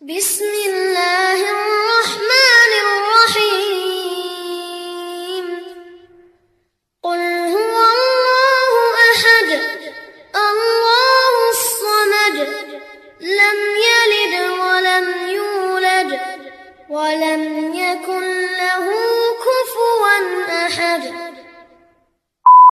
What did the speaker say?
بسم الله الرحمن الرحيم. قل هو الله أحد الله الصمد لم يلد ولم يولد ولم يكن